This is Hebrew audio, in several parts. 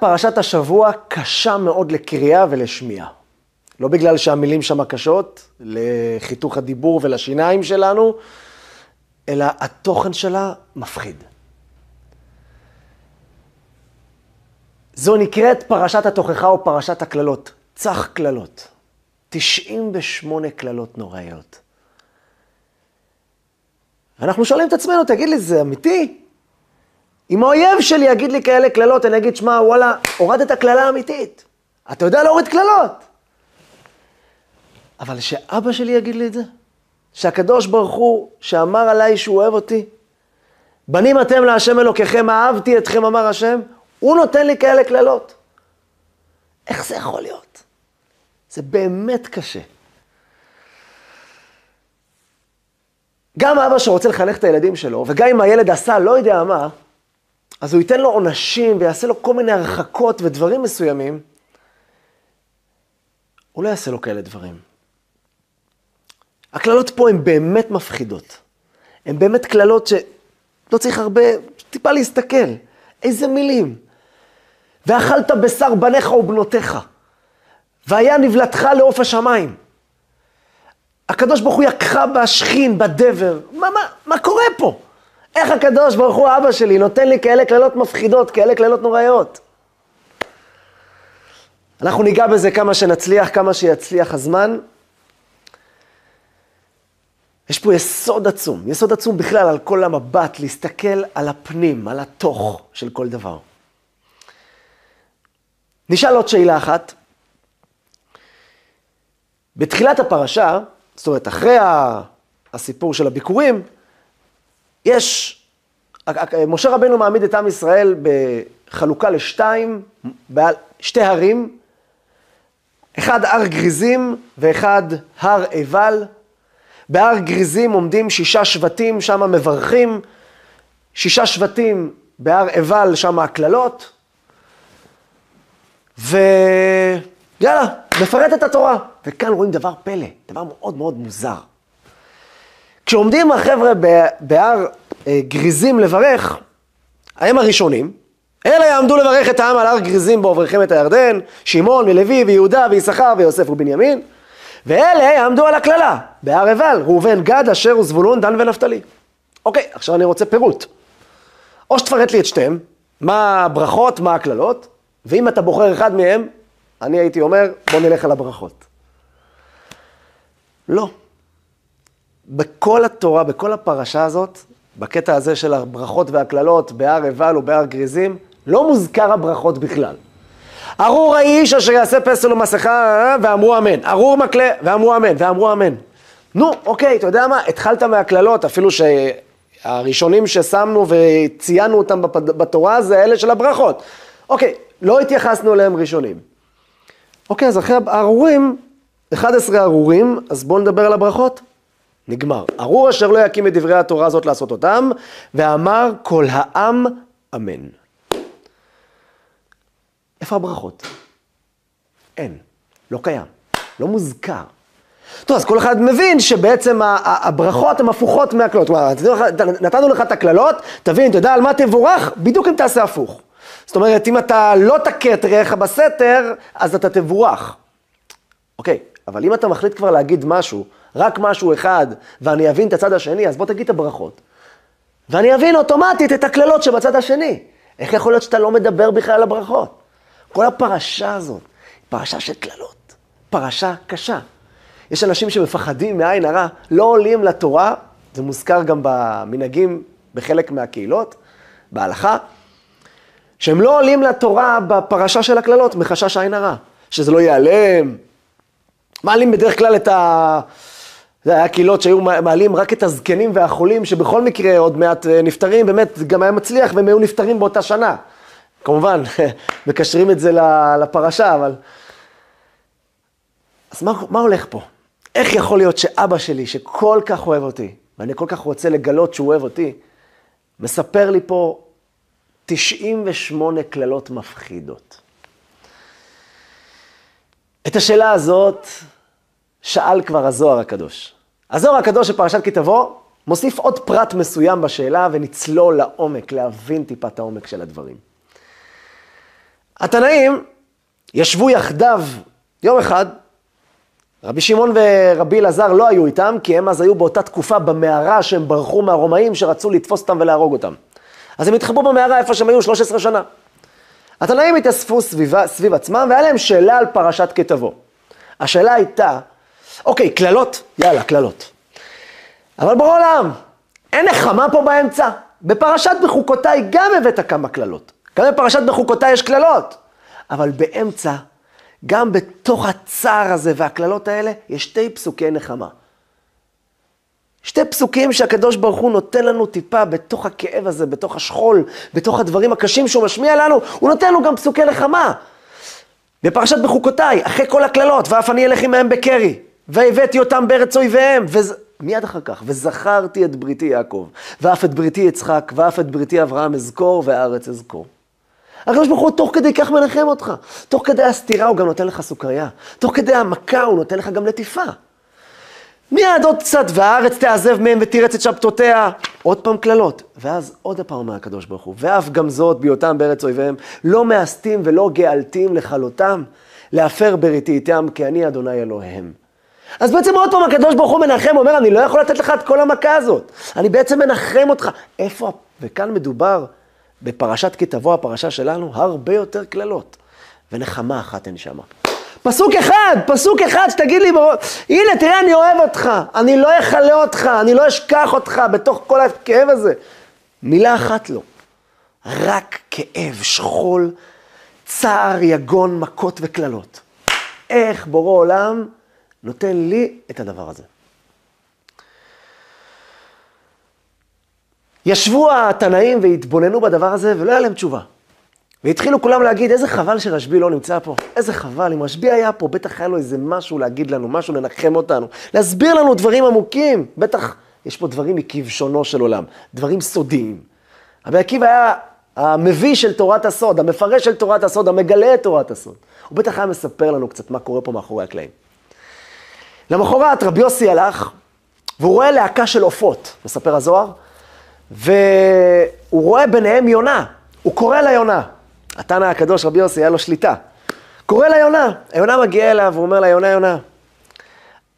פרשת השבוע קשה מאוד לקריאה ולשמיעה. לא בגלל שהמילים שם קשות, לחיתוך הדיבור ולשיניים שלנו, אלא התוכן שלה מפחיד. זו נקראת פרשת התוכחה או פרשת הקללות. צח קללות. 98 קללות נוראיות. ואנחנו שואלים את עצמנו, תגיד לי, זה אמיתי? אם האויב שלי יגיד לי כאלה קללות, אני אגיד, שמע, וואלה, הורדת קללה אמיתית. אתה יודע להוריד קללות. אבל שאבא שלי יגיד לי את זה? שהקדוש ברוך הוא, שאמר עליי שהוא אוהב אותי, בנים אתם להשם אלוקיכם, אהבתי אתכם, אמר השם, הוא נותן לי כאלה קללות. איך זה יכול להיות? זה באמת קשה. גם אבא שרוצה לחנך את הילדים שלו, וגם אם הילד עשה לא יודע מה, אז הוא ייתן לו עונשים ויעשה לו כל מיני הרחקות ודברים מסוימים, הוא לא יעשה לו כאלה דברים. הקללות פה הן באמת מפחידות. הן באמת קללות שלא צריך הרבה, טיפה להסתכל. איזה מילים. ואכלת בשר בניך ובנותיך, והיה נבלתך לעוף השמיים. הקדוש ברוך הוא יקחה בשכין, בדבר. מה, מה, מה קורה פה? איך הקדוש ברוך הוא, אבא שלי, נותן לי כאלה קללות מפחידות, כאלה קללות נוראיות? אנחנו ניגע בזה כמה שנצליח, כמה שיצליח הזמן. יש פה יסוד עצום, יסוד עצום בכלל על כל המבט, להסתכל על הפנים, על התוך של כל דבר. נשאל עוד שאלה אחת. בתחילת הפרשה, זאת אומרת, אחרי הסיפור של הביקורים, יש, משה רבנו מעמיד את עם ישראל בחלוקה לשתיים, שתי הרים, אחד הר גריזים ואחד הר עיבל. בהר גריזים עומדים שישה שבטים, שם מברכים, שישה שבטים בהר עיבל, שם הקללות, ויאללה, מפרט את התורה. וכאן רואים דבר פלא, דבר מאוד מאוד מוזר. כשעומדים החבר'ה בהר אה, גריזים לברך, הם הראשונים, אלה יעמדו לברך את העם על הר גריזים בעובריכם את הירדן, שמעון ולוי ויהודה ויששכר ויוסף ובנימין, ואלה יעמדו על הקללה, בהר עיבל, ראובן, גד, אשר וזבולון, דן ונפתלי. אוקיי, עכשיו אני רוצה פירוט. או שתפרט לי את שתיהם, מה הברכות, מה הקללות, ואם אתה בוחר אחד מהם, אני הייתי אומר, בוא נלך על הברכות. לא. בכל התורה, בכל הפרשה הזאת, בקטע הזה של הברכות והקללות בהר עיבל ובהר גריזים, לא מוזכר הברכות בכלל. ארור האיש אשר יעשה פסל ומסכה, ואמרו אמן. ארור מקלה, ואמרו אמן, ואמרו אמן. נו, אוקיי, אתה יודע מה? התחלת מהקללות, אפילו שהראשונים ששמנו וציינו אותם בתורה זה אלה של הברכות. אוקיי, לא התייחסנו אליהם ראשונים. אוקיי, אז אחרי הארורים, 11 ארורים, אז בואו נדבר על הברכות. נגמר. ארור אשר לא יקים את דברי התורה הזאת לעשות אותם, ואמר כל העם אמן. איפה הברכות? אין, לא קיים, לא מוזכר. טוב, אז כל אחד מבין שבעצם הברכות הן הפוכות מהקללות. כלומר, נתנו לך את הקללות, תבין, אתה יודע על מה תבורך? בדיוק אם תעשה הפוך. זאת אומרת, אם אתה לא תכה את רעך בסתר, אז אתה תבורך. אוקיי, אבל אם אתה מחליט כבר להגיד משהו, רק משהו אחד, ואני אבין את הצד השני, אז בוא תגיד את הברכות. ואני אבין אוטומטית את הקללות שבצד השני. איך יכול להיות שאתה לא מדבר בכלל על הברכות? כל הפרשה הזאת, פרשה של קללות, פרשה קשה. יש אנשים שמפחדים מעין הרע, לא עולים לתורה, זה מוזכר גם במנהגים בחלק מהקהילות, בהלכה, שהם לא עולים לתורה בפרשה של הקללות, מחשש עין הרע, שזה לא ייעלם. מעלים בדרך כלל את ה... זה היה קהילות שהיו מעלים רק את הזקנים והחולים, שבכל מקרה עוד מעט אה, נפטרים, באמת גם היה מצליח והם היו נפטרים באותה שנה. כמובן, מקשרים את זה לפרשה, אבל... אז מה, מה הולך פה? איך יכול להיות שאבא שלי, שכל כך אוהב אותי, ואני כל כך רוצה לגלות שהוא אוהב אותי, מספר לי פה 98 קללות מפחידות. את השאלה הזאת שאל כבר הזוהר הקדוש. הזוהר הקדוש בפרשת כי תבוא, מוסיף עוד פרט מסוים בשאלה ונצלול לעומק, להבין טיפה את העומק של הדברים. התנאים ישבו יחדיו יום אחד, רבי שמעון ורבי אלעזר לא היו איתם, כי הם אז היו באותה תקופה במערה שהם ברחו מהרומאים שרצו לתפוס אותם ולהרוג אותם. אז הם התחבאו במערה איפה שהם היו 13 שנה. התנאים התאספו סביבה, סביב עצמם, והיה להם שאלה על פרשת כתבו. השאלה הייתה, אוקיי, קללות? יאללה, קללות. אבל בעולם, אין נחמה פה באמצע. בפרשת בחוקותיי גם הבאת כמה קללות. גם בפרשת בחוקותיי יש קללות. אבל באמצע, גם בתוך הצער הזה והקללות האלה, יש שתי פסוקי נחמה. שתי פסוקים שהקדוש ברוך הוא נותן לנו טיפה בתוך הכאב הזה, בתוך השכול, בתוך הדברים הקשים שהוא משמיע לנו, הוא נותן לנו גם פסוקי נחמה. בפרשת בחוקותיי, אחרי כל הקללות, ואף אני אלך עמהם בקרי, והבאתי אותם בארץ אויביהם, ומיד אחר כך, וזכרתי את בריתי יעקב, ואף את בריתי יצחק, ואף את בריתי אברהם אזכור, והארץ אזכור. הקדוש ברוך הוא תוך כדי כך מנחם אותך. תוך כדי הסתירה הוא גם נותן לך סוכריה. תוך כדי המכה הוא נותן לך גם לטיפה. מיד עוד קצת, והארץ תעזב מהם ותירץ את שבתותיה. עוד פעם קללות. ואז עוד הפעם אומר הקדוש ברוך הוא, ואף גם זאת בהיותם בארץ אויביהם, לא מאסתים ולא גאלתים לכלותם, להפר בריתי איתם, כי אני אדוני אלוהיהם. אז בעצם עוד פעם הקדוש ברוך הוא מנחם, אומר, אני לא יכול לתת לך את כל המכה הזאת. אני בעצם מנחם אותך. איפה, וכאן מדובר בפרשת כי תבוא הפרשה שלנו, הרבה יותר קללות. ונחמה אחת אין שמה. פסוק אחד, פסוק אחד שתגיד לי, הנה תראה אני אוהב אותך, אני לא אכלה אותך, אני לא אשכח אותך בתוך כל הכאב הזה. מילה אחת לא. רק כאב, שכול, צער, יגון, מכות וקללות. איך בורא עולם נותן לי את הדבר הזה. ישבו התנאים והתבוננו בדבר הזה ולא היה להם תשובה. והתחילו כולם להגיד, איזה חבל שרשב"י לא נמצא פה. איזה חבל, אם רשב"י היה פה, בטח היה לו איזה משהו להגיד לנו, משהו לנחם אותנו, להסביר לנו דברים עמוקים. בטח יש פה דברים מכבשונו של עולם, דברים סודיים. רבי עקיבא היה המביא של תורת הסוד, המפרש של תורת הסוד, המגלה את תורת הסוד. הוא בטח היה מספר לנו קצת מה קורה פה מאחורי הקלעים. למחרת רבי יוסי הלך, והוא רואה להקה של עופות, מספר הזוהר, והוא רואה ביניהם יונה, הוא קורא ליונה. התנא הקדוש רבי יוסי, היה לו שליטה. קורא ליונה, היונה מגיעה אליו, הוא אומר לה, יונה, יונה,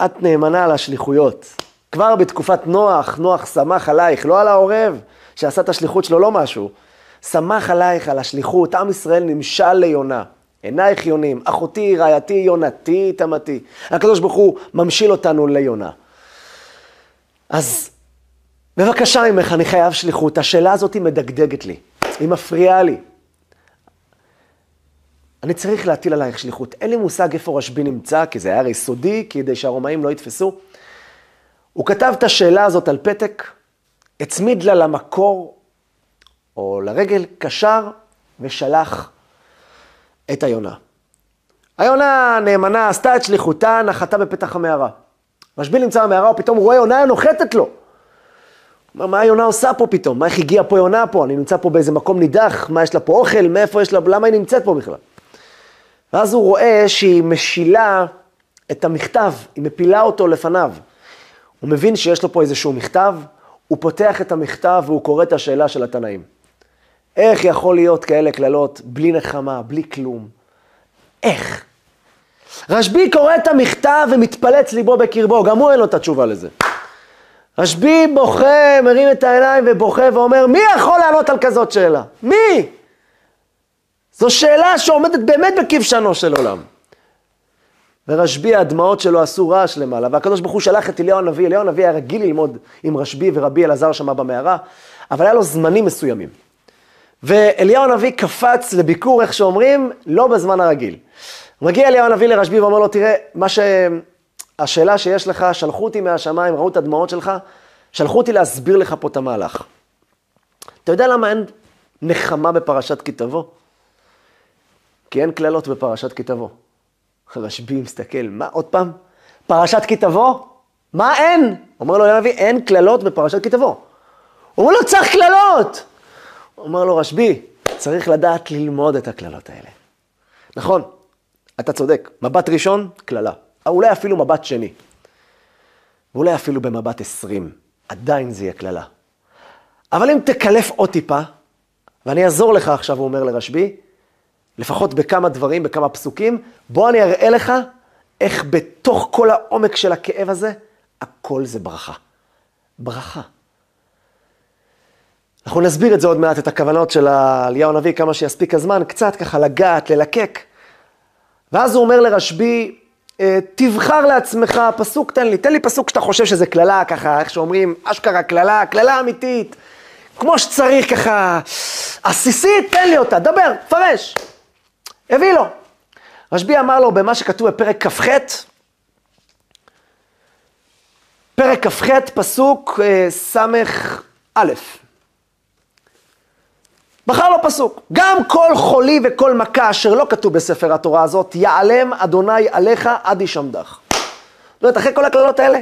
את נאמנה על השליחויות. כבר בתקופת נוח, נוח שמח עלייך, לא על העורב, שעשה את השליחות שלו, לא משהו. שמח עלייך, על השליחות, עם ישראל נמשל ליונה. עינייך יונים, אחותי, רעייתי, יונתי, תמתי. הקדוש ברוך הוא ממשיל אותנו ליונה. אז בבקשה ממך, אני חייב שליחות. השאלה הזאת היא מדגדגת לי, היא מפריעה לי. אני צריך להטיל עלייך שליחות. אין לי מושג איפה רשב"י נמצא, כי זה היה הרי סודי, כדי שהרומאים לא יתפסו. הוא כתב את השאלה הזאת על פתק, הצמיד לה למקור, או לרגל, קשר, ושלח את היונה. היונה נאמנה, עשתה את שליחותה, נחתה בפתח המערה. רשב"י נמצא במערה, הוא רואה יונה נוחתת לו. אומר, מה היונה עושה פה פתאום? מה, איך הגיעה פה יונה פה? אני נמצא פה באיזה מקום נידח, מה יש לה פה אוכל? מאיפה יש לה, למה היא נמצאת פה בכלל? ואז הוא רואה שהיא משילה את המכתב, היא מפילה אותו לפניו. הוא מבין שיש לו פה איזשהו מכתב, הוא פותח את המכתב והוא קורא את השאלה של התנאים. איך יכול להיות כאלה קללות בלי נחמה, בלי כלום? איך? רשב"י קורא את המכתב ומתפלץ ליבו בקרבו, גם הוא אין לו את התשובה לזה. רשב"י בוכה, מרים את העיניים ובוכה ואומר, מי יכול לענות על כזאת שאלה? מי? זו שאלה שעומדת באמת בכבשנו של עולם. ורשב"י, הדמעות שלו עשו רעש למעלה, והקדוש ברוך הוא שלח את אליהו הנביא, אליהו הנביא היה רגיל ללמוד עם רשב"י ורבי אלעזר שמה במערה, אבל היה לו זמנים מסוימים. ואליהו הנביא קפץ לביקור, איך שאומרים, לא בזמן הרגיל. מגיע אליהו הנביא לרשב"י ואומר לו, תראה, מה ש... השאלה שיש לך, שלחו אותי מהשמיים, ראו את הדמעות שלך, שלחו אותי להסביר לך פה את המהלך. אתה יודע למה אין נחמה בפרשת כי תבוא? כי אין קללות בפרשת כי תבוא. רשב"י מסתכל, מה עוד פעם? פרשת כי תבוא? מה אין? אומר לו הנביא, אין קללות בפרשת כי תבוא. הוא אומר לו, צריך קללות! אומר לו רשב"י, צריך לדעת ללמוד את הקללות האלה. נכון, אתה צודק, מבט ראשון, קללה. אולי אפילו מבט שני. ואולי אפילו במבט עשרים, עדיין זה יהיה קללה. אבל אם תקלף עוד טיפה, ואני אעזור לך עכשיו, הוא אומר לרשב"י, לפחות בכמה דברים, בכמה פסוקים. בוא אני אראה לך איך בתוך כל העומק של הכאב הזה, הכל זה ברכה. ברכה. אנחנו נסביר את זה עוד מעט, את הכוונות של אליהו הנביא, כמה שיספיק הזמן, קצת ככה לגעת, ללקק. ואז הוא אומר לרשב"י, אה, תבחר לעצמך פסוק, תן לי, תן לי פסוק שאתה חושב שזה קללה, ככה, איך שאומרים, אשכרה קללה, קללה אמיתית, כמו שצריך ככה, עסיסית, תן לי אותה, דבר, פרש. הביא לו. רשב"י אמר לו במה שכתוב בפרק כ"ח, פרק כ"ח, פסוק אה, ס"א. בחר לו פסוק, גם כל חולי וכל מכה אשר לא כתוב בספר התורה הזאת, יעלם אדוני עליך עד ישמדך. זאת אומרת, אחרי כל הקללות האלה,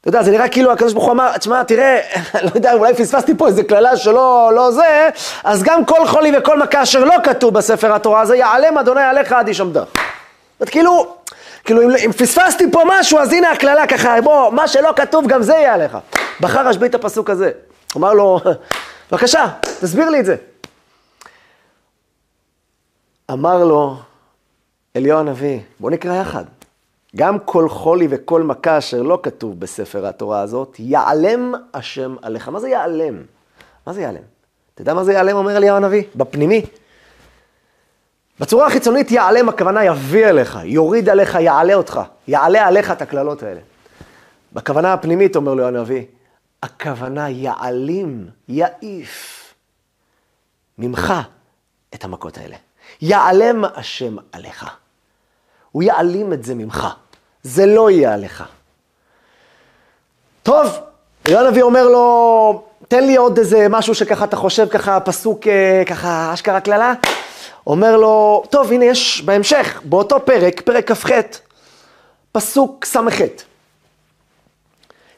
אתה יודע, זה נראה כאילו הקדוש ברוך הוא אמר, תשמע, תראה, לא יודע, אולי פספסתי פה איזה קללה שלא לא זה, אז גם כל חולי וכל מכה אשר לא כתוב בספר התורה הזה, יעלם אדוני עליך עד ישמדך. זאת כאילו, כאילו, אם, אם פספסתי פה משהו, אז הנה הקללה ככה, בוא, מה שלא כתוב, גם זה יהיה עליך. בחר רשב"י את הפסוק הזה. אמר לו, בבקשה, תסביר לי את זה. אמר לו אליהו הנביא, בוא נקרא יחד. גם כל חולי וכל מכה אשר לא כתוב בספר התורה הזאת, יעלם השם עליך. מה זה יעלם? מה זה יעלם? אתה יודע מה זה יעלם, אומר אליהו הנביא? בפנימי. בצורה החיצונית יעלם, הכוונה יביא אליך, יוריד עליך, יעלה אותך, יעלה עליך את הקללות האלה. בכוונה הפנימית, אומר לו הנביא, הכוונה יעלים, יעיף ממך את המכות האלה. יעלם השם עליך. הוא יעלים את זה ממך. זה לא יהיה עליך. טוב, יואל הנביא אומר לו, תן לי עוד איזה משהו שככה אתה חושב ככה פסוק אה, ככה אשכרה קללה. אומר לו, טוב הנה יש בהמשך, באותו פרק, פרק כ"ח, פסוק ס"ח.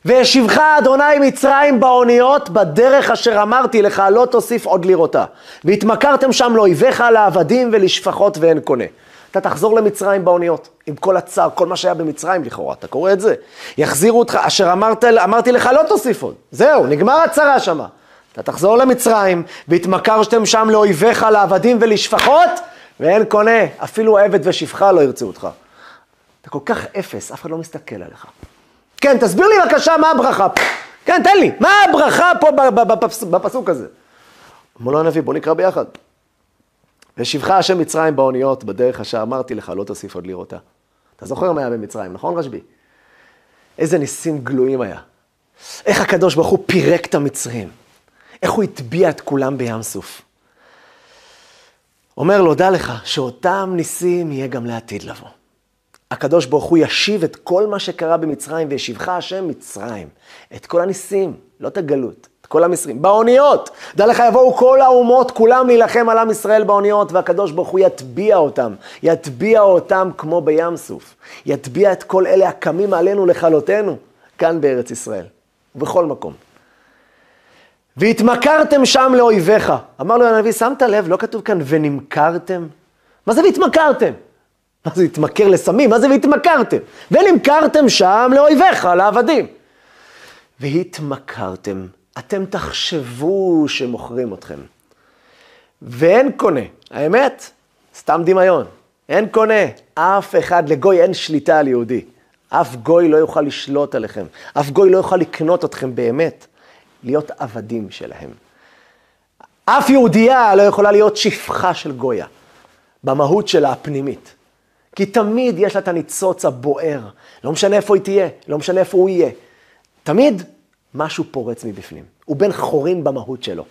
והשיבך אדוני מצרים באוניות בדרך אשר אמרתי לך לא תוסיף עוד לראותה. והתמכרתם שם לאויביך לעבדים ולשפחות ואין קונה. אתה תחזור למצרים באוניות, עם כל הצער, כל מה שהיה במצרים לכאורה, אתה קורא את זה. יחזירו אותך, אשר אמרת, אמרתי לך לא תוסיף עוד. זהו, נגמר הצרה שמה. אתה תחזור למצרים, והתמכרתם שם לאויביך לעבדים ולשפחות, ואין קונה, אפילו עבד ושפחה לא ירצו אותך. אתה כל כך אפס, אף אחד לא מסתכל עליך. כן, תסביר לי בבקשה מה הברכה פה. כן, תן לי, מה הברכה פה בפסוק הזה? אמר לו הנביא, בוא נקרא ביחד. ושבחה השם מצרים באוניות, בדרך אשר אמרתי לך, לא תוסיף עוד לראותה. אתה זוכר מה היה במצרים, נכון רשב"י? איזה ניסים גלויים היה. איך הקדוש ברוך הוא פירק את המצרים. איך הוא הטביע את כולם בים סוף. אומר לו, דע לך, שאותם ניסים יהיה גם לעתיד לבוא. הקדוש ברוך הוא ישיב את כל מה שקרה במצרים, וישיבך השם מצרים. את כל הניסים, לא את הגלות, את כל המסרים. באוניות, דע לך, יבואו כל האומות, כולם להילחם על עם ישראל באוניות, והקדוש ברוך הוא יטביע אותם. יטביע אותם כמו בים סוף. יטביע את כל אלה הקמים עלינו לכלותנו, כאן בארץ ישראל, ובכל מקום. והתמכרתם שם לאויביך. אמר לו הנביא, שמת לב, לא כתוב כאן ונמכרתם? מה זה והתמכרתם? מה זה התמכר לסמים? מה זה והתמכרתם? ונמכרתם שם לאויביך, לעבדים. והתמכרתם, אתם תחשבו שמוכרים אתכם. ואין קונה, האמת, סתם דמיון, אין קונה, אף אחד, לגוי אין שליטה על יהודי. אף גוי לא יוכל לשלוט עליכם, אף גוי לא יוכל לקנות אתכם באמת, להיות עבדים שלהם. אף יהודייה לא יכולה להיות שפחה של גויה, במהות שלה הפנימית. כי תמיד יש לה את הניצוץ הבוער. לא משנה איפה היא תהיה, לא משנה איפה הוא יהיה. תמיד משהו פורץ מבפנים. הוא בן חורין במהות שלו.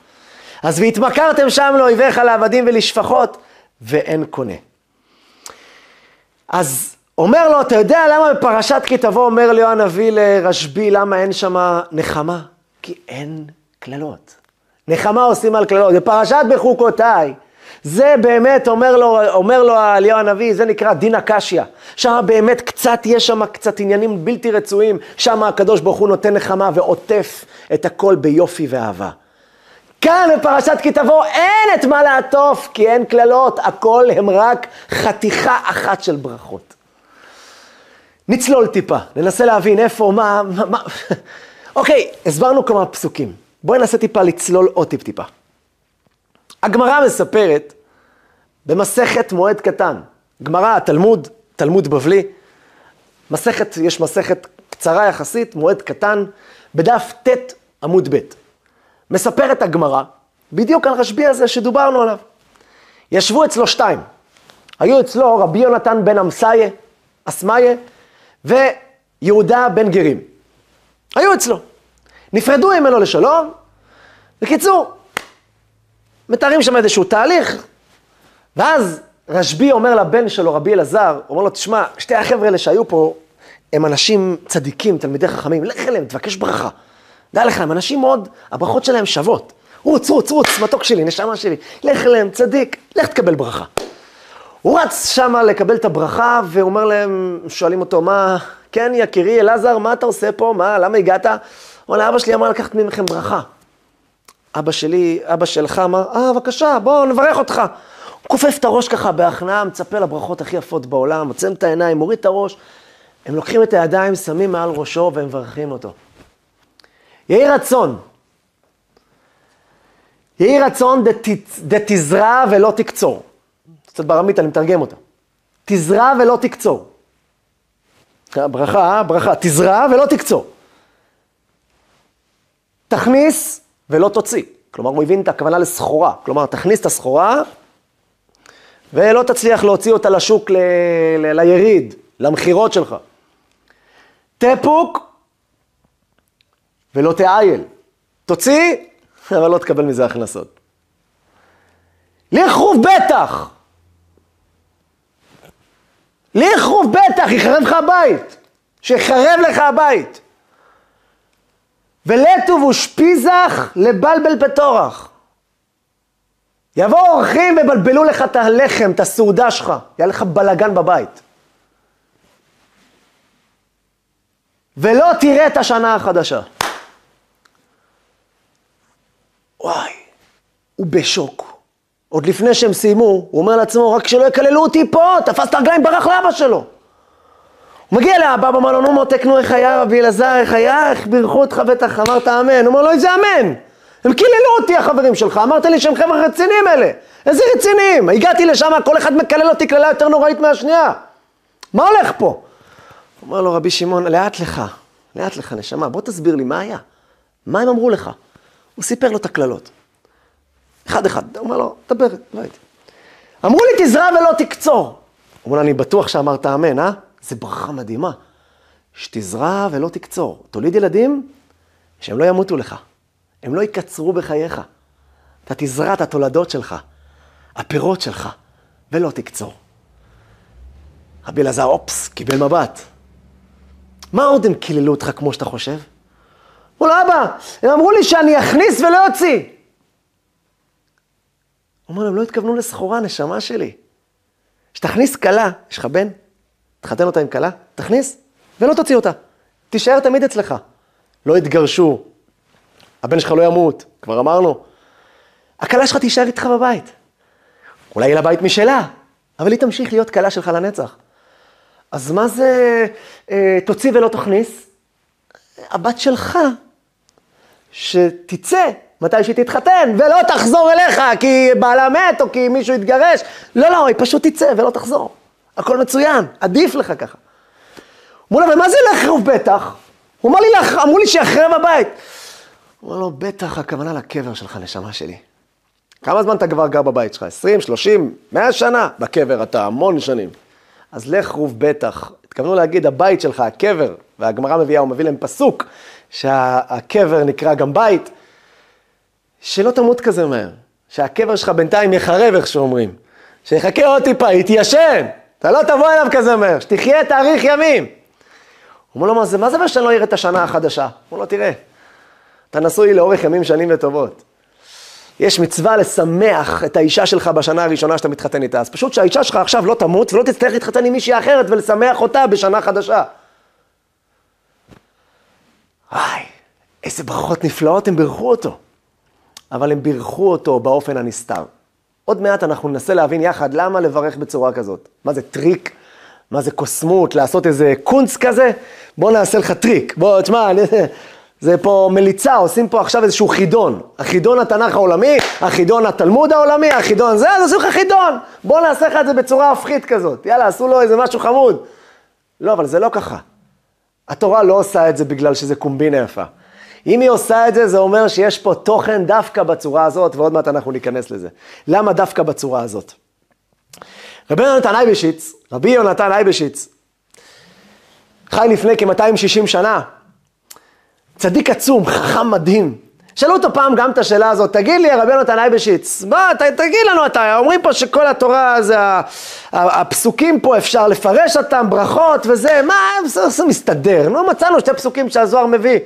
אז והתמכרתם שם לאויביך לעבדים ולשפחות, ואין קונה. אז אומר לו, אתה יודע למה בפרשת כי תבוא אומר ליהו הנביא לרשב"י, למה אין שם נחמה? כי אין קללות. נחמה עושים על קללות. בפרשת בחוקותיי, זה באמת, אומר לו, אומר לו אליהו הנביא, זה נקרא דין הקשיא. שם באמת קצת, יש שם קצת עניינים בלתי רצויים. שם הקדוש ברוך הוא נותן נחמה ועוטף את הכל ביופי ואהבה. כאן בפרשת כי תבוא אין את מה לעטוף, כי אין קללות, הכל הם רק חתיכה אחת של ברכות. נצלול טיפה, ננסה להבין איפה, מה, מה... אוקיי, הסברנו כמה פסוקים. בואי ננסה טיפה לצלול עוד טיפ-טיפה. הגמרא מספרת במסכת מועד קטן. גמרא, תלמוד, תלמוד בבלי. מסכת, יש מסכת קצרה יחסית, מועד קטן, בדף ט' עמוד ב'. מספרת הגמרא, בדיוק על רשב"י הזה שדוברנו עליו. ישבו אצלו שתיים. היו אצלו רבי יונתן בן אמסיה, אסמיה, ויהודה בן גרים. היו אצלו. נפרדו ממנו לשלום. בקיצור, מתארים שם איזשהו תהליך, ואז רשב"י אומר לבן שלו, רבי אלעזר, אומר לו, תשמע, שתי החבר'ה האלה שהיו פה, הם אנשים צדיקים, תלמידי חכמים, לך אליהם, תבקש ברכה. דע לך, הם אנשים מאוד, הברכות שלהם שוות. רוץ, רוץ, רוץ, מתוק שלי, נשמה שלי, לך אליהם, צדיק, לך תקבל ברכה. הוא רץ שמה לקבל את הברכה, והוא אומר להם, שואלים אותו, מה, כן, יקירי, אלעזר, מה אתה עושה פה? מה, למה הגעת? הוא אומר, אבא שלי אמר לקחת ממכם ברכה. אבא שלי, אבא שלך אמר, אה, בבקשה, בוא נברך אותך. הוא כופף את הראש ככה בהכנעה, מצפה לברכות הכי יפות בעולם, עוצם את העיניים, מוריד את הראש. הם לוקחים את הידיים, שמים מעל ראשו והם מברכים אותו. יהי רצון. יהי רצון דתזרע ולא תקצור. קצת ברמית, אני מתרגם אותה. תזרע ולא תקצור. ברכה, ברכה, תזרע ולא תקצור. תכניס ולא תוציא. כלומר, הוא הבין את הכוונה לסחורה. כלומר, תכניס את הסחורה ולא תצליח להוציא אותה לשוק ל... ל... ליריד, למכירות שלך. תפוק ולא תאייל. תוציא, אבל לא תקבל מזה הכנסות. לכרוב בטח. לכרוב בטח, יחרב לך הבית. שיחרב לך הבית. ולטוב ושפיזך לבלבל פטורח. יבואו אורחים ובלבלו לך את הלחם, את הסעודה שלך, יהיה לך בלגן בבית. ולא תראה את השנה החדשה. וואי, הוא בשוק. עוד לפני שהם סיימו, הוא אומר לעצמו, רק שלא יקללו אותי פה, תפס את הרגליים, ברח לאבא שלו. מגיע לאבא, אמר לו, נו מותק, נו איך היה רבי אלעזר, איך היה, איך בירכו אותך בטח, אמרת אמן. הוא אומר לו, איזה אמן? הם קיללו אותי החברים שלך, אמרת לי שהם חבר'ה רציניים אלה. איזה רציניים? הגעתי לשם, כל אחד מקלל אותי קללה יותר נוראית מהשנייה. מה הולך פה? אומר לו רבי שמעון, לאט לך, לאט לך נשמה, בוא תסביר לי מה היה. מה הם אמרו לך? הוא סיפר לו את הקללות. אחד אחד, הוא אומר לו, דבר, דבר איתי. אמרו לי תזרע ולא תקצור. אומר לו, אני בטוח שאמרת אמן, אה? זה ברכה מדהימה. שתזרע ולא תקצור. תוליד ילדים שהם לא ימותו לך. הם לא יקצרו בחייך. אתה תזרע את התולדות שלך, הפירות שלך, ולא תקצור. רבי אלעזר, אופס, קיבל מבט. מה עוד הם קיללו אותך כמו שאתה חושב? אמרו לו, אבא, הם אמרו לי שאני אכניס ולא אוציא. הוא אומר להם, לא התכוונו לסחורה, נשמה שלי. שתכניס כלה, יש לך בן? תחתן אותה עם כלה? תכניס, ולא תוציא אותה. תישאר תמיד אצלך. לא יתגרשו, הבן שלך לא ימות, כבר אמרנו. הכלה שלך תישאר איתך בבית. אולי יהיה לה בית משלה, אבל היא תמשיך להיות כלה שלך לנצח. אז מה זה אה, תוציא ולא תכניס? הבת שלך, שתצא מתי שהיא תתחתן, ולא תחזור אליך כי בעלה מת או כי מישהו יתגרש. לא, לא, היא פשוט תצא ולא תחזור. הכל מצוין, עדיף לך ככה. אמרו לה, ומה זה לחרוב בטח? הוא אמר לי, אמרו לי שיחרב הבית. הוא אומר לו, בטח הכוונה לקבר שלך, נשמה שלי. כמה זמן אתה כבר גר בבית שלך? 20, 30, 100 שנה? בקבר אתה המון שנים. אז לך רוב בטח. התכוונו להגיד, הבית שלך, הקבר, והגמרא מביאה, הוא מביא להם פסוק, שהקבר נקרא גם בית, שלא תמות כזה מהר. שהקבר שלך בינתיים יחרב, איך שאומרים. שיחכה עוד טיפה, יתיישן. אתה לא תבוא אליו כזה מהר, שתחיה תאריך ימים. הוא אומר לו, מה זה, מה זה שאני לא אראה את השנה החדשה? הוא אומר לו, תראה, אתה נשוי לאורך ימים שנים וטובות. יש מצווה לשמח את האישה שלך בשנה הראשונה שאתה מתחתן איתה. אז פשוט שהאישה שלך עכשיו לא תמות ולא תצטרך להתחתן עם מישהי אחרת ולשמח אותה בשנה חדשה. וואי, איזה ברכות נפלאות הם בירכו אותו. אבל הם בירכו אותו באופן הנסתר. עוד מעט אנחנו ננסה להבין יחד למה לברך בצורה כזאת. מה זה טריק? מה זה קוסמות? לעשות איזה קונץ כזה? בוא נעשה לך טריק. בוא, תשמע, אני... זה פה מליצה, עושים פה עכשיו איזשהו חידון. החידון התנ"ך העולמי, החידון התלמוד העולמי, החידון זה, אז עושים לך חידון. בוא נעשה לך את זה בצורה הפכית כזאת. יאללה, עשו לו איזה משהו חמוד. לא, אבל זה לא ככה. התורה לא עושה את זה בגלל שזה קומבינה יפה. אם היא עושה את זה, זה אומר שיש פה תוכן דווקא בצורה הזאת, ועוד מעט אנחנו ניכנס לזה. למה דווקא בצורה הזאת? רבי יונתן אייבשיץ, רבי יונתן אייבשיץ, חי לפני כ-260 שנה, צדיק עצום, חכם מדהים. שאלו אותו פעם גם את השאלה הזאת, תגיד לי, רבי יונתן אייבשיץ, בוא, ת, תגיד לנו אתה, אומרים פה שכל התורה זה, הפסוקים פה אפשר לפרש אותם, ברכות וזה, מה, זה, זה מסתדר, נו, מצאנו שתי פסוקים שהזוהר מביא,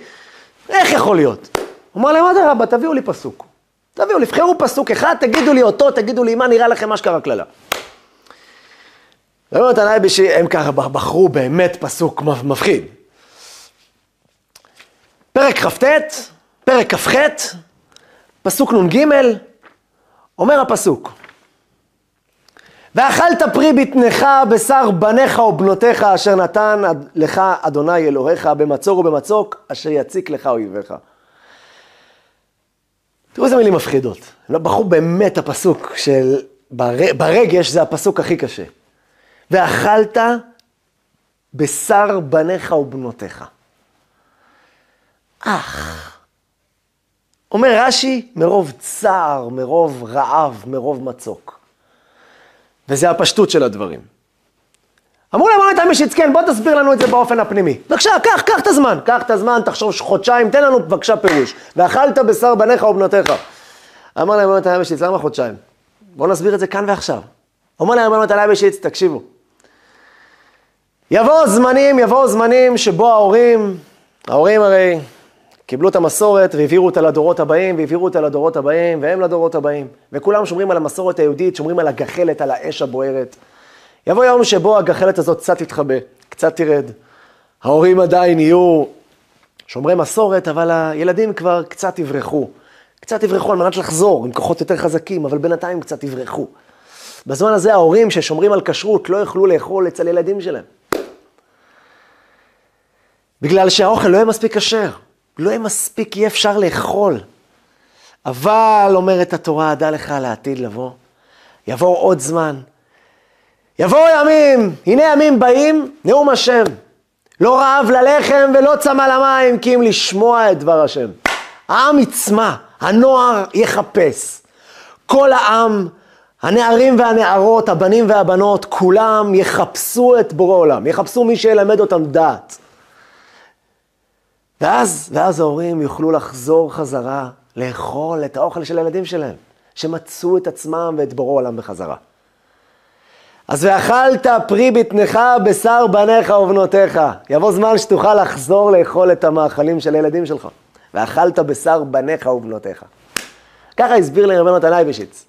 איך יכול להיות? אמר להם, אדרבה, תביאו לי פסוק. תביאו, לבחרו פסוק אחד, תגידו לי אותו, תגידו לי מה נראה לכם אשכרה קללה. רבי יונתן אייבשיץ, הם ככה בחרו באמת פסוק מפחיד. פרק כ"ט, פרק כ"ח, פסוק נ"ג, אומר הפסוק: ואכלת פרי בטנך, בשר בניך ובנותיך, אשר נתן לך אדוני אלוהיך, במצור ובמצוק, אשר יציק לך אויביך. תראו איזה מילים מפחידות. לא בחרו באמת הפסוק של ברגש, זה הפסוק הכי קשה. ואכלת בשר בניך ובנותיך. אך. אומר רש"י, מרוב צער, מרוב רעב, מרוב מצוק. וזה הפשטות של הדברים. אמרו להם, אמרת משיץ, כן, בוא תסביר לנו את זה באופן הפנימי. בבקשה, קח, קח את הזמן, קח את הזמן, תחשוב חודשיים, תן לנו בבקשה פירוש. ואכלת בשר בניך ובנותיך. אמר להם, אמרת משיץ, למה חודשיים? בואו נסביר את זה כאן ועכשיו. אומר להם, אמרת משיץ, תקשיבו. יבואו זמנים, יבואו זמנים שבו ההורים, ההורים הרי קיבלו את המסורת והעבירו אותה לדורות הבאים, והעבירו אותה לדורות הבאים, והם לדורות הבאים. וכולם שומרים על המסורת היהודית, שומרים על הגחלת, על האש הבוערת. יבוא יום שבו הגחלת הזאת קצת תתחבא, קצת תרד. ההורים עדיין יהיו שומרי מסורת, אבל הילדים כבר קצת יברחו. קצת יברחו על מנת לחזור, עם כוחות יותר חזקים, אבל בינתיים קצת יברחו. בזמן הזה ההורים ששומרים על כשרות לא יוכלו לאכול אצל ילדים שלהם. בגלל שהאוכל לא יהיה מספיק כשר. לא יהיה מספיק, אי אפשר לאכול. אבל, אומרת התורה, דע לך לעתיד לבוא, יבוא עוד זמן. יבואו ימים, הנה ימים באים, נאום השם. לא רעב ללחם ולא צמא למים, כי אם לשמוע את דבר השם. העם יצמא, הנוער יחפש. כל העם, הנערים והנערות, הבנים והבנות, כולם יחפשו את בורא עולם, יחפשו מי שילמד אותם דעת. ואז, ואז ההורים יוכלו לחזור חזרה, לאכול את האוכל של הילדים שלהם, שמצאו את עצמם ואת בורא עולם בחזרה. אז ואכלת פרי בטנך, בשר בניך ובנותיך. יבוא זמן שתוכל לחזור לאכול את המאכלים של הילדים שלך. ואכלת בשר בניך ובנותיך. ככה הסביר לי רבנו תנאי בשיץ.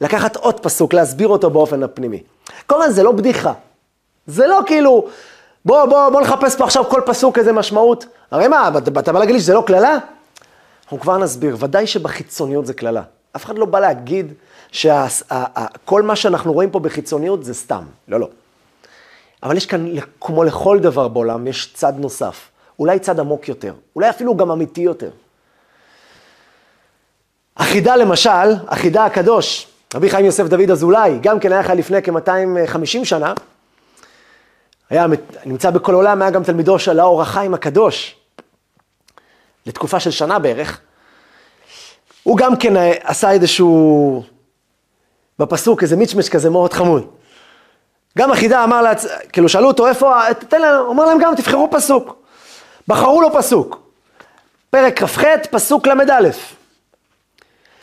לקחת עוד פסוק, להסביר אותו באופן הפנימי. כמובן, זה לא בדיחה. זה לא כאילו, בוא, בוא, בוא נחפש פה עכשיו כל פסוק איזה משמעות. הרי מה, אתה בא להגיד לי שזה לא קללה? אנחנו כבר נסביר, ודאי שבחיצוניות זה קללה. אף אחד לא בא להגיד שכל מה שאנחנו רואים פה בחיצוניות זה סתם, לא, לא. אבל יש כאן, כמו לכל דבר בעולם, יש צד נוסף. אולי צד עמוק יותר, אולי אפילו גם אמיתי יותר. החידה למשל, החידה הקדוש, רבי חיים יוסף דוד אזולאי, גם כן היה לך לפני כ-250 שנה, היה נמצא בכל עולם, היה גם תלמידו של האור החיים הקדוש, לתקופה של שנה בערך. הוא גם כן אה, עשה איזשהו, בפסוק, איזה מיצ'מץ' כזה מאוד חמוד. גם החידה אמר לה, כאילו שאלו אותו איפה, תן לנו, הוא אמר להם גם תבחרו פסוק. בחרו לו פסוק. פרק כ"ח, פסוק ל"א.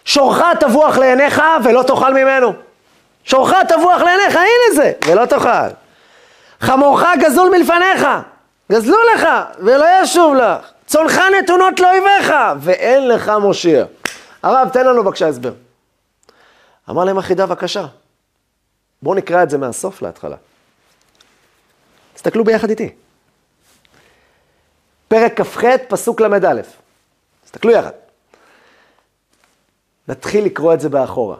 שורך תבוח לעיניך ולא תאכל ממנו. שורך תבוח לעיניך, הנה זה, ולא תאכל. חמורך גזול מלפניך, גזלו לך, ולא ישוב לך. צונך נתונות לאויביך, ואין לך מושיע. הרב, תן לנו בבקשה הסבר. אמר להם החידה, בבקשה. בואו נקרא את זה מהסוף להתחלה. תסתכלו ביחד איתי. פרק כ"ח, פסוק ל"א. תסתכלו יחד. נתחיל לקרוא את זה באחורה.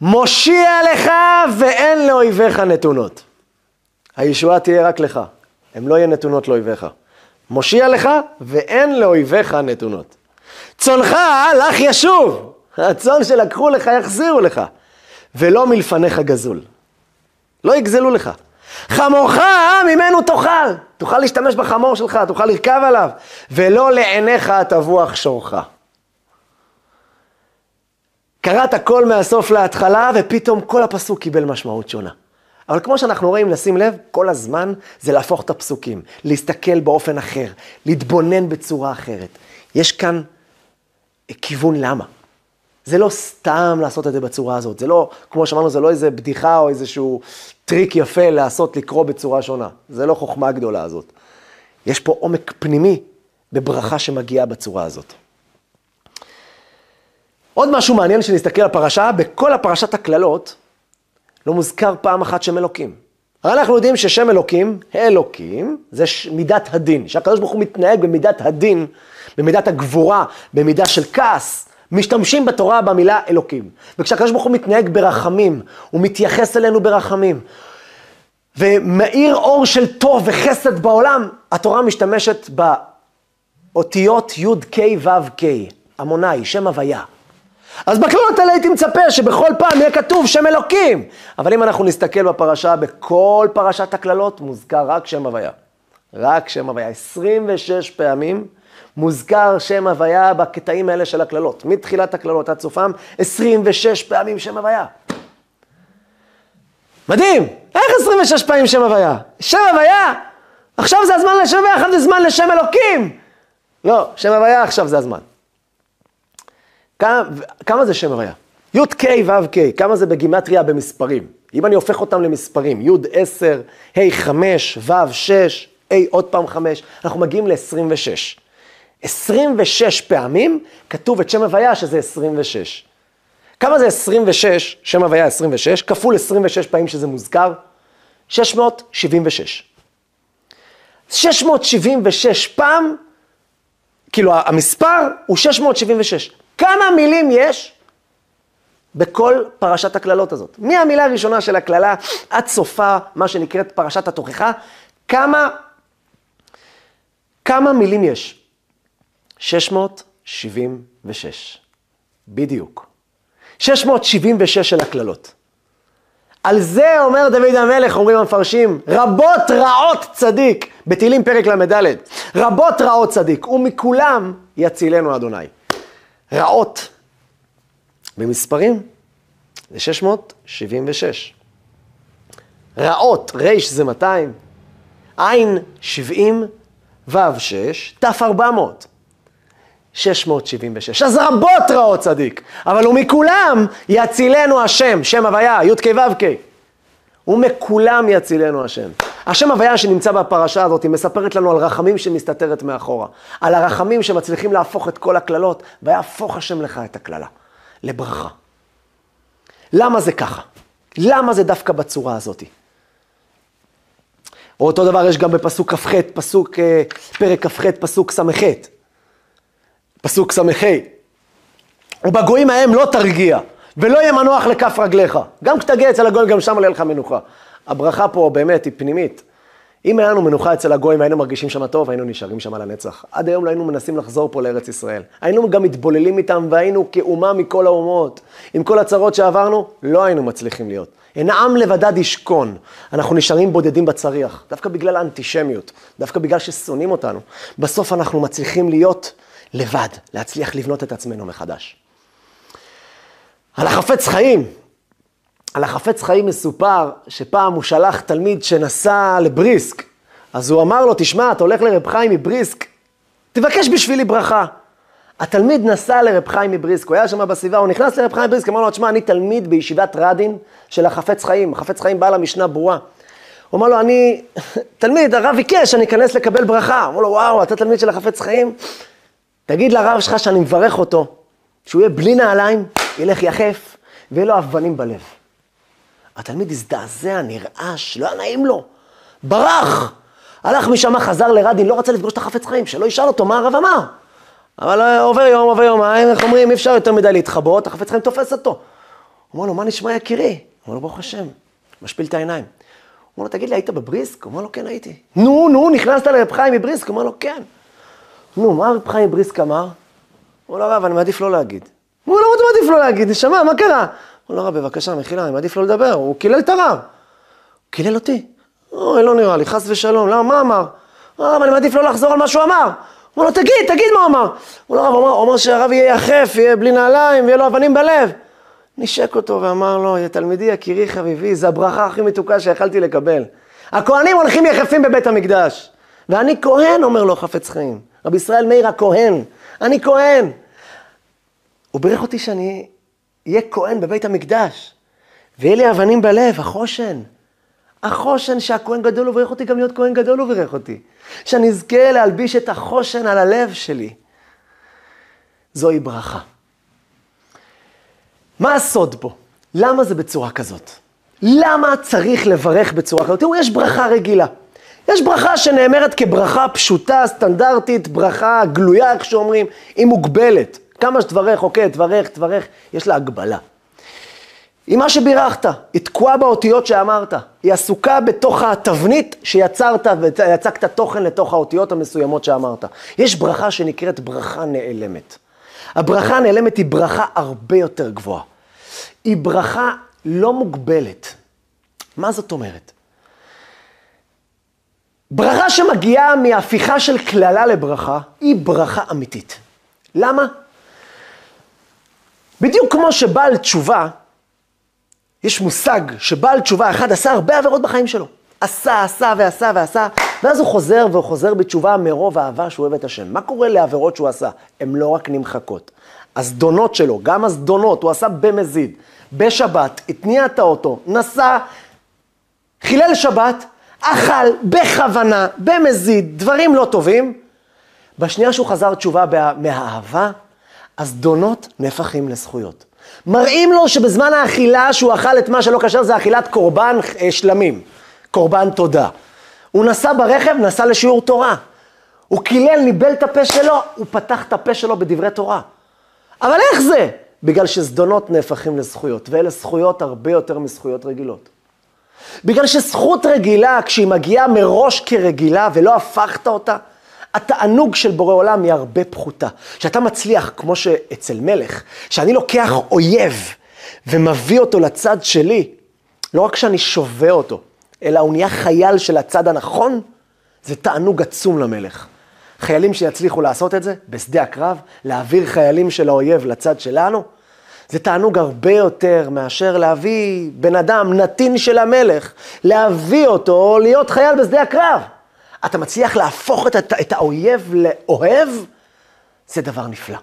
מושיע לך ואין לאויביך נתונות. הישועה תהיה רק לך, הן לא יהיו נתונות לאויביך. מושיע לך, ואין לאויביך נתונות. צונך לך ישוב, הצאן שלקחו לך יחזירו לך, ולא מלפניך גזול. לא יגזלו לך. חמורך ממנו תאכל, תוכל להשתמש בחמור שלך, תוכל לרכב עליו, ולא לעיניך תבוח שורך. קראת הכל מהסוף להתחלה, ופתאום כל הפסוק קיבל משמעות שונה. אבל כמו שאנחנו רואים, לשים לב, כל הזמן זה להפוך את הפסוקים, להסתכל באופן אחר, להתבונן בצורה אחרת. יש כאן כיוון למה. זה לא סתם לעשות את זה בצורה הזאת, זה לא, כמו שאמרנו, זה לא איזה בדיחה או איזשהו טריק יפה לעשות, לקרוא בצורה שונה. זה לא חוכמה גדולה הזאת. יש פה עומק פנימי בברכה שמגיעה בצורה הזאת. עוד משהו מעניין שנסתכל על הפרשה, בכל הפרשת הקללות לא מוזכר פעם אחת שם אלוקים. הרי אנחנו יודעים ששם אלוקים, אלוקים, זה מידת הדין, שהקדוש ברוך הוא מתנהג במידת הדין, במידת הגבורה, במידה של כעס, משתמשים בתורה במילה אלוקים. וכשהקדוש ברוך הוא מתנהג ברחמים, הוא מתייחס אלינו ברחמים, ומאיר אור של טוב וחסד בעולם, התורה משתמשת באותיות י' ק' ו' ק', עמוני, שם הוויה. אז בקללות האלה הייתי מצפה שבכל פעם יהיה כתוב שם אלוקים. אבל אם אנחנו נסתכל בפרשה, בכל פרשת הקללות מוזכר רק שם הוויה. רק שם הוויה. 26 פעמים מוזכר שם הוויה בקטעים האלה של הקללות. מתחילת הקללות עד סופם, 26 פעמים שם הוויה. מדהים! איך 26 פעמים שם הוויה? שם הוויה! עכשיו זה הזמן לשם הוויה, עכשיו זה זמן לשם אלוקים! לא, שם הוויה עכשיו זה הזמן. כמה, כמה זה שם הוויה? י"ק ו"ק, כמה זה בגימטריה במספרים? אם אני הופך אותם למספרים, י' 10, ה' 5, ו' 6, ה' עוד פעם 5, אנחנו מגיעים ל-26. 26 פעמים כתוב את שם הוויה שזה 26. כמה זה 26, שם הוויה 26, כפול 26 פעמים שזה מוזכר? 676. 676 פעם, כאילו המספר הוא 676. כמה מילים יש בכל פרשת הקללות הזאת? מהמילה הראשונה של הקללה עד סופה, מה שנקראת פרשת התוכחה, כמה, כמה מילים יש? 676. בדיוק. 676 של הקללות. על זה אומר דוד המלך, אומרים המפרשים, רבות רעות צדיק, בתהילים פרק ל"ד, רבות רעות צדיק, ומכולם יצילנו אדוני. רעות, במספרים, זה 676. רעות, ר' זה 200, עין 70, ו' 6, ת' 400. 676. אז רבות רעות צדיק, אבל הוא מכולם יצילנו השם, שם הוויה, י"ק ו"ק. ומכולם יצילנו השם. השם הוויה שנמצא בפרשה הזאת, מספרת לנו על רחמים שמסתתרת מאחורה. על הרחמים שמצליחים להפוך את כל הקללות, ויהפוך השם לך את הקללה, לברכה. למה זה ככה? למה זה דווקא בצורה הזאת? או אותו דבר יש גם בפסוק כ"ח, פסוק, אה, פרק כ"ח, פסוק ס"ח. פסוק ס"ה, ובגויים ההם לא תרגיע, ולא יהיה מנוח לכף רגליך. גם כשתגיע אצל הגויים, גם שם עולה לך מנוחה. הברכה פה באמת היא פנימית. אם היה לנו מנוחה אצל הגויים, היינו מרגישים שם טוב, היינו נשארים שם לנצח. עד היום לא היינו מנסים לחזור פה לארץ ישראל. היינו גם מתבוללים איתם, והיינו כאומה מכל האומות. עם כל הצרות שעברנו, לא היינו מצליחים להיות. אין עם לבדד ישכון. אנחנו נשארים בודדים בצריח, דווקא בגלל האנטישמיות, דווקא בגלל ששונאים אותנו. בסוף אנחנו מצליחים להיות לבד, להצליח לבנות את עצמנו מחדש. על החפץ חיים, על החפץ חיים מסופר שפעם הוא שלח תלמיד שנסע לבריסק, אז הוא אמר לו, תשמע, אתה הולך לרב חיים מבריסק, תבקש בשבילי ברכה. התלמיד נסע לרב חיים מבריסק, הוא היה שם בסביבה, הוא נכנס לרב חיים מבריסק, אמר לו, תשמע, אני תלמיד בישיבת רדין של החפץ חיים, החפץ חיים בא למשנה ברורה. הוא אמר לו, אני תלמיד, הרב ביקש, אני אכנס לקבל ברכה. אמר לו, וואו, אתה תלמיד של החפץ חיים? תגיד לרב שלך שאני מברך אותו, שהוא יהיה בלי נעליים, ילך יחף, ויהיה לו אבנים בלב. התלמיד הזדעזע, נרעש, לא היה נעים לו. ברח! הלך משם, חזר לרדין, לא רצה לפגוש את החפץ חיים, שלא ישאל אותו מה הרב אמר. אבל אה, עובר יום, עובר יומיים, איך אומרים, אי אפשר יותר מדי להתחבות, החפץ חיים תופס אותו. הוא אומר לו, מה נשמע יקירי? הוא אומר לו, ברוך השם, משפיל את העיניים. הוא אומר לו, תגיד לי, היית בבריסק? הוא אומר לו, כן, הייתי. נו, נו, נכנסת לרב חיים מבריסק? הוא אומר לו, כן. נו, מה רב חיים מבריסק אמר? הוא לו, הרב, אני מעדיף לא להגיד. הוא למה אתה מעדיף לא להגיד? נשמה, מה קרה? הוא לו, הרב, בבקשה, מחילה, אני מעדיף לא לדבר. הוא קילל את הרב. הוא קילל אותי. אוי, לא נראה לי, חס ושלום. למה, מה אמר? הרב, אני מעדיף לא לחזור על מה שהוא אמר. הוא אומר לו, תגיד, תגיד מה אמר. הוא אומר, הוא אומר שהרב יהיה יחף, יהיה בלי נעליים, ויהיה לו אבנים בלב. נשק אותו ואמר לו, תלמידי, יקירי, חביבי, זה הברכה הכי מתוקה שיכלתי לקבל. הכהנים הולכים יחפים בבית המקדש. ואני כהן, אומר לו חפץ חיים. רבי ישראל מאיר הכהן, אני כהן. הוא בירך אותי שאני אהיה כהן בבית המקדש, ויהיה לי אבנים בלב, החושן. החושן שהכהן גדול הוא בירך אותי, גם להיות כהן גדול הוא בירך אותי. שאני אזכה להלביש את החושן על הלב שלי. זוהי ברכה. מה הסוד פה? למה זה בצורה כזאת? למה צריך לברך בצורה כזאת? תראו, יש ברכה רגילה. יש ברכה שנאמרת כברכה פשוטה, סטנדרטית, ברכה גלויה, איך שאומרים, היא מוגבלת. כמה שתברך, אוקיי, תברך, תברך, יש לה הגבלה. היא מה שבירכת, היא תקועה באותיות שאמרת, היא עסוקה בתוך התבנית שיצרת ויצקת תוכן לתוך האותיות המסוימות שאמרת. יש ברכה שנקראת ברכה נעלמת. הברכה הנעלמת היא ברכה הרבה יותר גבוהה. היא ברכה לא מוגבלת. מה זאת אומרת? ברכה שמגיעה מהפיכה של קללה לברכה, היא ברכה אמיתית. למה? בדיוק כמו שבעל תשובה, יש מושג שבעל תשובה אחד עשה הרבה עבירות בחיים שלו. עשה, עשה ועשה ועשה, ואז הוא חוזר והוא חוזר בתשובה מרוב אהבה שהוא אוהב את השם. מה קורה לעבירות שהוא עשה? הן לא רק נמחקות. הזדונות שלו, גם הזדונות, הוא עשה במזיד. בשבת, התניע את האוטו, נסע, חילל שבת, אכל בכוונה, במזיד, דברים לא טובים. בשנייה שהוא חזר תשובה מהאהבה, הזדונות נהפכים לזכויות. מראים לו שבזמן האכילה שהוא אכל את מה שלא כשר זה אכילת קורבן אה, שלמים, קורבן תודה. הוא נסע ברכב, נסע לשיעור תורה. הוא קילל, ניבל את הפה שלו, הוא פתח את הפה שלו בדברי תורה. אבל איך זה? בגלל שזדונות נהפכים לזכויות, ואלה זכויות הרבה יותר מזכויות רגילות. בגלל שזכות רגילה, כשהיא מגיעה מראש כרגילה ולא הפכת אותה, התענוג של בורא עולם היא הרבה פחותה. שאתה מצליח, כמו שאצל מלך, שאני לוקח אויב ומביא אותו לצד שלי, לא רק שאני שווה אותו, אלא הוא נהיה חייל של הצד הנכון, זה תענוג עצום למלך. חיילים שיצליחו לעשות את זה בשדה הקרב, להעביר חיילים של האויב לצד שלנו, זה תענוג הרבה יותר מאשר להביא בן אדם, נתין של המלך, להביא אותו להיות חייל בשדה הקרב. אתה מצליח להפוך את, את, את האויב לאוהב, זה דבר נפלא.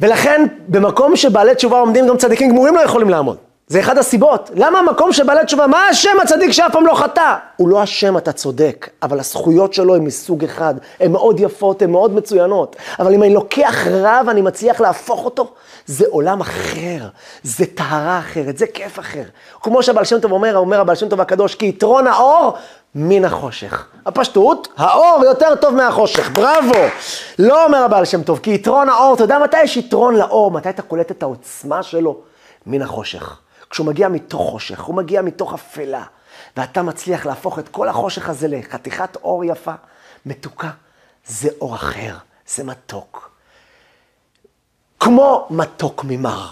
ולכן, במקום שבעלי תשובה עומדים, גם צדיקים גמורים לא יכולים לעמוד. זה אחד הסיבות. למה המקום שבעלי תשובה, מה השם הצדיק שאף פעם לא חטא? הוא לא השם, אתה צודק, אבל הזכויות שלו הן מסוג אחד. הן מאוד יפות, הן מאוד מצוינות. אבל אם אני לוקח רב, אני מצליח להפוך אותו, זה עולם אחר, זה טהרה אחרת, זה כיף אחר. כמו שהבעל שם טוב אומר, אומר הבעל שם טוב הקדוש, כי יתרון האור מן החושך. הפשטות, האור יותר טוב מהחושך, בראבו. לא אומר הבעל שם טוב, כי יתרון האור, אתה יודע מתי יש יתרון לאור? מתי אתה קולט את העוצמה שלו? מן החושך. כשהוא מגיע מתוך חושך, הוא מגיע מתוך אפלה, ואתה מצליח להפוך את כל החושך הזה לחתיכת אור יפה, מתוקה, זה אור אחר, זה מתוק. כמו מתוק ממר.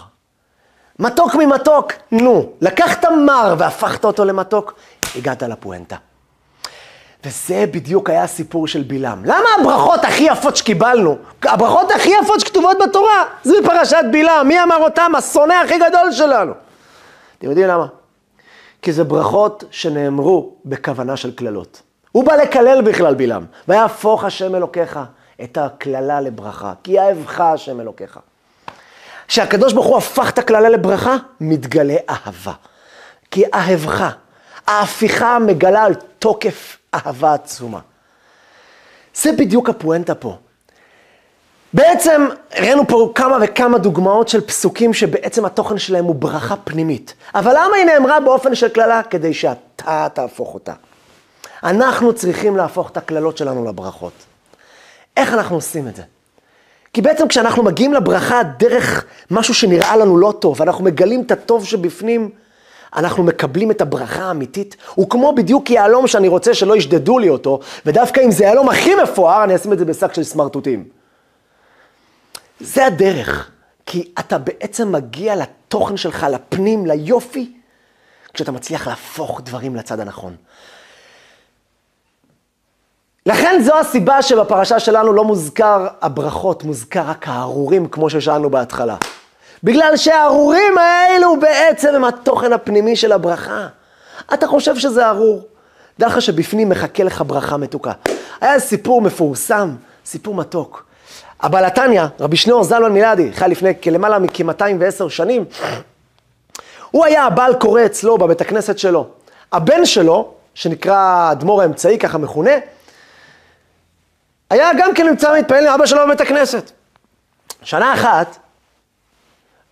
מתוק ממתוק, נו, לקחת מר והפכת אותו למתוק, הגעת לפואנטה. וזה בדיוק היה הסיפור של בלעם. למה הברכות הכי יפות שקיבלנו? הברכות הכי יפות שכתובות בתורה, זה בפרשת בלעם. מי אמר אותם? השונא הכי גדול שלנו. אתם יודעים למה? כי זה ברכות שנאמרו בכוונה של קללות. הוא בא לקלל בכלל בלעם. ויהפוך השם אלוקיך את הקללה לברכה, כי אהבך השם אלוקיך. כשהקדוש ברוך הוא הפך את הקללה לברכה, מתגלה אהבה. כי אהבך, ההפיכה מגלה על תוקף אהבה עצומה. זה בדיוק הפואנטה פה. בעצם הראינו פה כמה וכמה דוגמאות של פסוקים שבעצם התוכן שלהם הוא ברכה פנימית. אבל למה היא נאמרה באופן של קללה? כדי שאתה תהפוך אותה. אנחנו צריכים להפוך את הקללות שלנו לברכות. איך אנחנו עושים את זה? כי בעצם כשאנחנו מגיעים לברכה דרך משהו שנראה לנו לא טוב, אנחנו מגלים את הטוב שבפנים, אנחנו מקבלים את הברכה האמיתית, הוא כמו בדיוק יהלום שאני רוצה שלא ישדדו לי אותו, ודווקא אם זה יהלום הכי מפואר, אני אשים את זה בשק של סמרטוטים. זה הדרך, כי אתה בעצם מגיע לתוכן שלך, לפנים, ליופי, כשאתה מצליח להפוך דברים לצד הנכון. לכן זו הסיבה שבפרשה שלנו לא מוזכר הברכות, מוזכר רק הארורים, כמו ששאלנו בהתחלה. בגלל שהארורים האלו בעצם הם התוכן הפנימי של הברכה. אתה חושב שזה ארור. דע לך שבפנים מחכה לך ברכה מתוקה. היה סיפור מפורסם, סיפור מתוק. הבעל התניא, רבי שניאור זלמן מילדי, חי לפני כלמעלה מכ-210 שנים, הוא היה הבעל קורא אצלו בבית הכנסת שלו. הבן שלו, שנקרא האדמו"ר האמצעי, ככה מכונה, היה גם כן נמצא מתפעל עם אבא שלו בבית הכנסת. שנה אחת,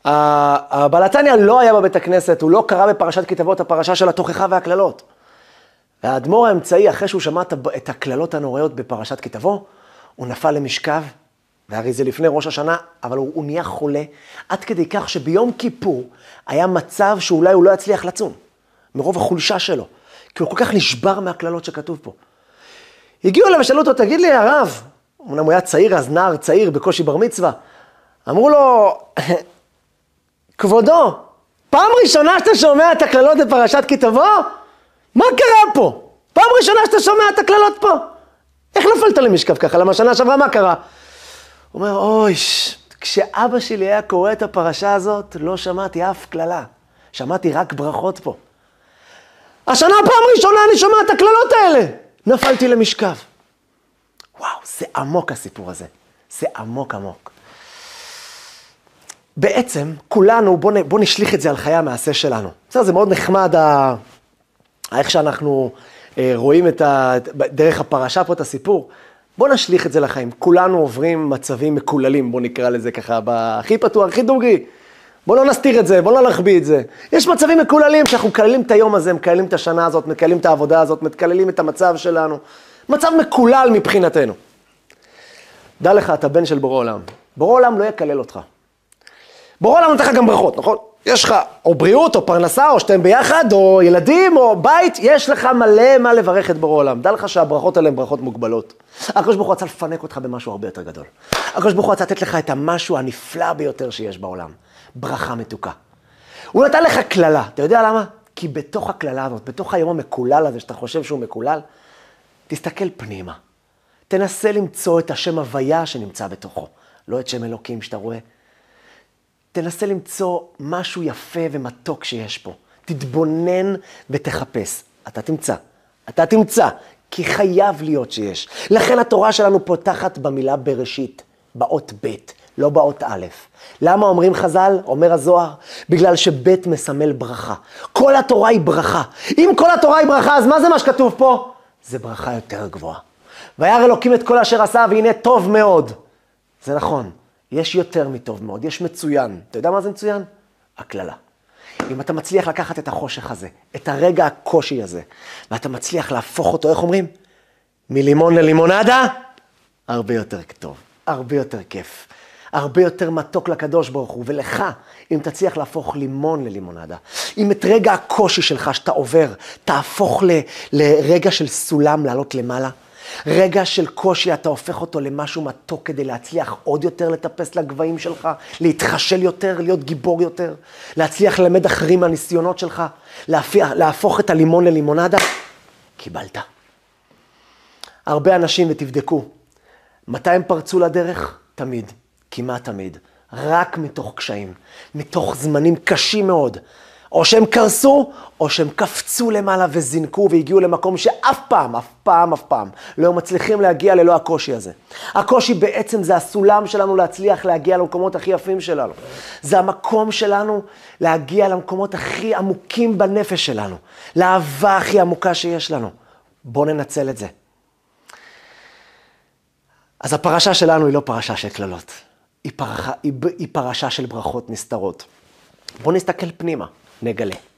הבלתניה לא היה בבית הכנסת, הוא לא קרא בפרשת כתבות הפרשה של התוכחה והקללות. והאדמו"ר האמצעי, אחרי שהוא שמע את הקללות הנוראיות בפרשת כתבו, הוא נפל למשכב, והרי זה לפני ראש השנה, אבל הוא, הוא נהיה חולה, עד כדי כך שביום כיפור היה מצב שאולי הוא לא יצליח לצום, מרוב החולשה שלו, כי הוא כל כך נשבר מהקללות שכתוב פה. הגיעו אליו ושאלו אותו, תגיד לי, הרב, אמנם הוא היה צעיר אז, נער צעיר, בקושי בר מצווה, אמרו לו, כבודו, פעם ראשונה שאתה שומע את הקללות בפרשת כי תבוא? מה קרה פה? פעם ראשונה שאתה שומע את הקללות פה? איך נפלת למשכב ככה? למה שנה שעברה מה קרה? אומר, אוי, כשאבא שלי היה קורא את הפרשה הזאת, לא שמעתי אף קללה. שמעתי רק ברכות פה. השנה פעם ראשונה אני שומע את הקללות האלה. נפלתי למשכב. וואו, זה עמוק הסיפור הזה. זה עמוק עמוק. בעצם, כולנו, בואו בוא נשליך את זה על חיי המעשה שלנו. בסדר, זה מאוד נחמד, ה... איך שאנחנו אה, רואים את ה... דרך הפרשה פה את הסיפור. בואו נשליך את זה לחיים. כולנו עוברים מצבים מקוללים, בואו נקרא לזה ככה, הכי פתוח, הכי דוגרי. בואו לא נסתיר את זה, בואו לא נחביא את זה. יש מצבים מקוללים שאנחנו מקללים את היום הזה, מקללים את השנה הזאת, מקללים את העבודה הזאת, מקללים את המצב שלנו. מצב מקולל מבחינתנו. דע לך, אתה בן של בורא עולם. בורא עולם לא יקלל אותך. בורא עולם נותן לך גם ברכות, נכון? יש לך או בריאות, או פרנסה, או שאתם ביחד, או ילדים, או בית, יש לך מלא מה לברך את בורא עולם. דע לך שהברכות האלה הן ברכות מוגבלות. הקדוש ברוך הוא רצה לפנק אותך במשהו הרבה יותר גדול. הקדוש ברוך הוא רצה לתת לך את המשהו הנפלא ביותר שיש בעולם. ברכה מתוקה. הוא נתן לך קללה, אתה יודע למה? כי בתוך הקללה הזאת, בתוך היום המקולל הזה, שאתה חושב שהוא מקולל, תסתכל פנימה. תנסה למצוא את השם הוויה שנמצא בתוכו, לא את שם אלוקים שאתה רואה. תנסה למצוא משהו יפה ומתוק שיש פה. תתבונן ותחפש. אתה תמצא. אתה תמצא, כי חייב להיות שיש. לכן התורה שלנו פותחת במילה בראשית, באות ב', לא באות א'. למה אומרים חז"ל, אומר הזוהר? בגלל שב' מסמל ברכה. כל התורה היא ברכה. אם כל התורה היא ברכה, אז מה זה מה שכתוב פה? זה ברכה יותר גבוהה. וירא אלוקים את כל אשר עשה, והנה טוב מאוד. זה נכון, יש יותר מטוב מאוד, יש מצוין. אתה יודע מה זה מצוין? הקללה. אם אתה מצליח לקחת את החושך הזה, את הרגע הקושי הזה, ואתה מצליח להפוך אותו, איך אומרים? מלימון ללימונדה, הרבה יותר טוב, הרבה יותר כיף. הרבה יותר מתוק לקדוש ברוך הוא, ולך, אם תצליח להפוך לימון ללימונדה, אם את רגע הקושי שלך שאתה עובר, תהפוך ל, לרגע של סולם לעלות למעלה, רגע של קושי, אתה הופך אותו למשהו מתוק כדי להצליח עוד יותר לטפס לגבהים שלך, להתחשל יותר, להיות גיבור יותר, להצליח ללמד אחרים מהניסיונות שלך, להפיח, להפוך את הלימון ללימונדה, קיבלת. הרבה אנשים, ותבדקו, מתי הם פרצו לדרך? תמיד. כמעט תמיד, רק מתוך קשיים, מתוך זמנים קשים מאוד. או שהם קרסו, או שהם קפצו למעלה וזינקו והגיעו למקום שאף פעם, אף פעם, אף פעם לא היו מצליחים להגיע ללא הקושי הזה. הקושי בעצם זה הסולם שלנו להצליח להגיע למקומות הכי יפים שלנו. זה המקום שלנו להגיע למקומות הכי עמוקים בנפש שלנו, לאהבה הכי עמוקה שיש לנו. בואו ננצל את זה. אז הפרשה שלנו היא לא פרשה של קללות. היא, היא, היא פרשה של ברכות נסתרות. בואו נסתכל פנימה, Negele.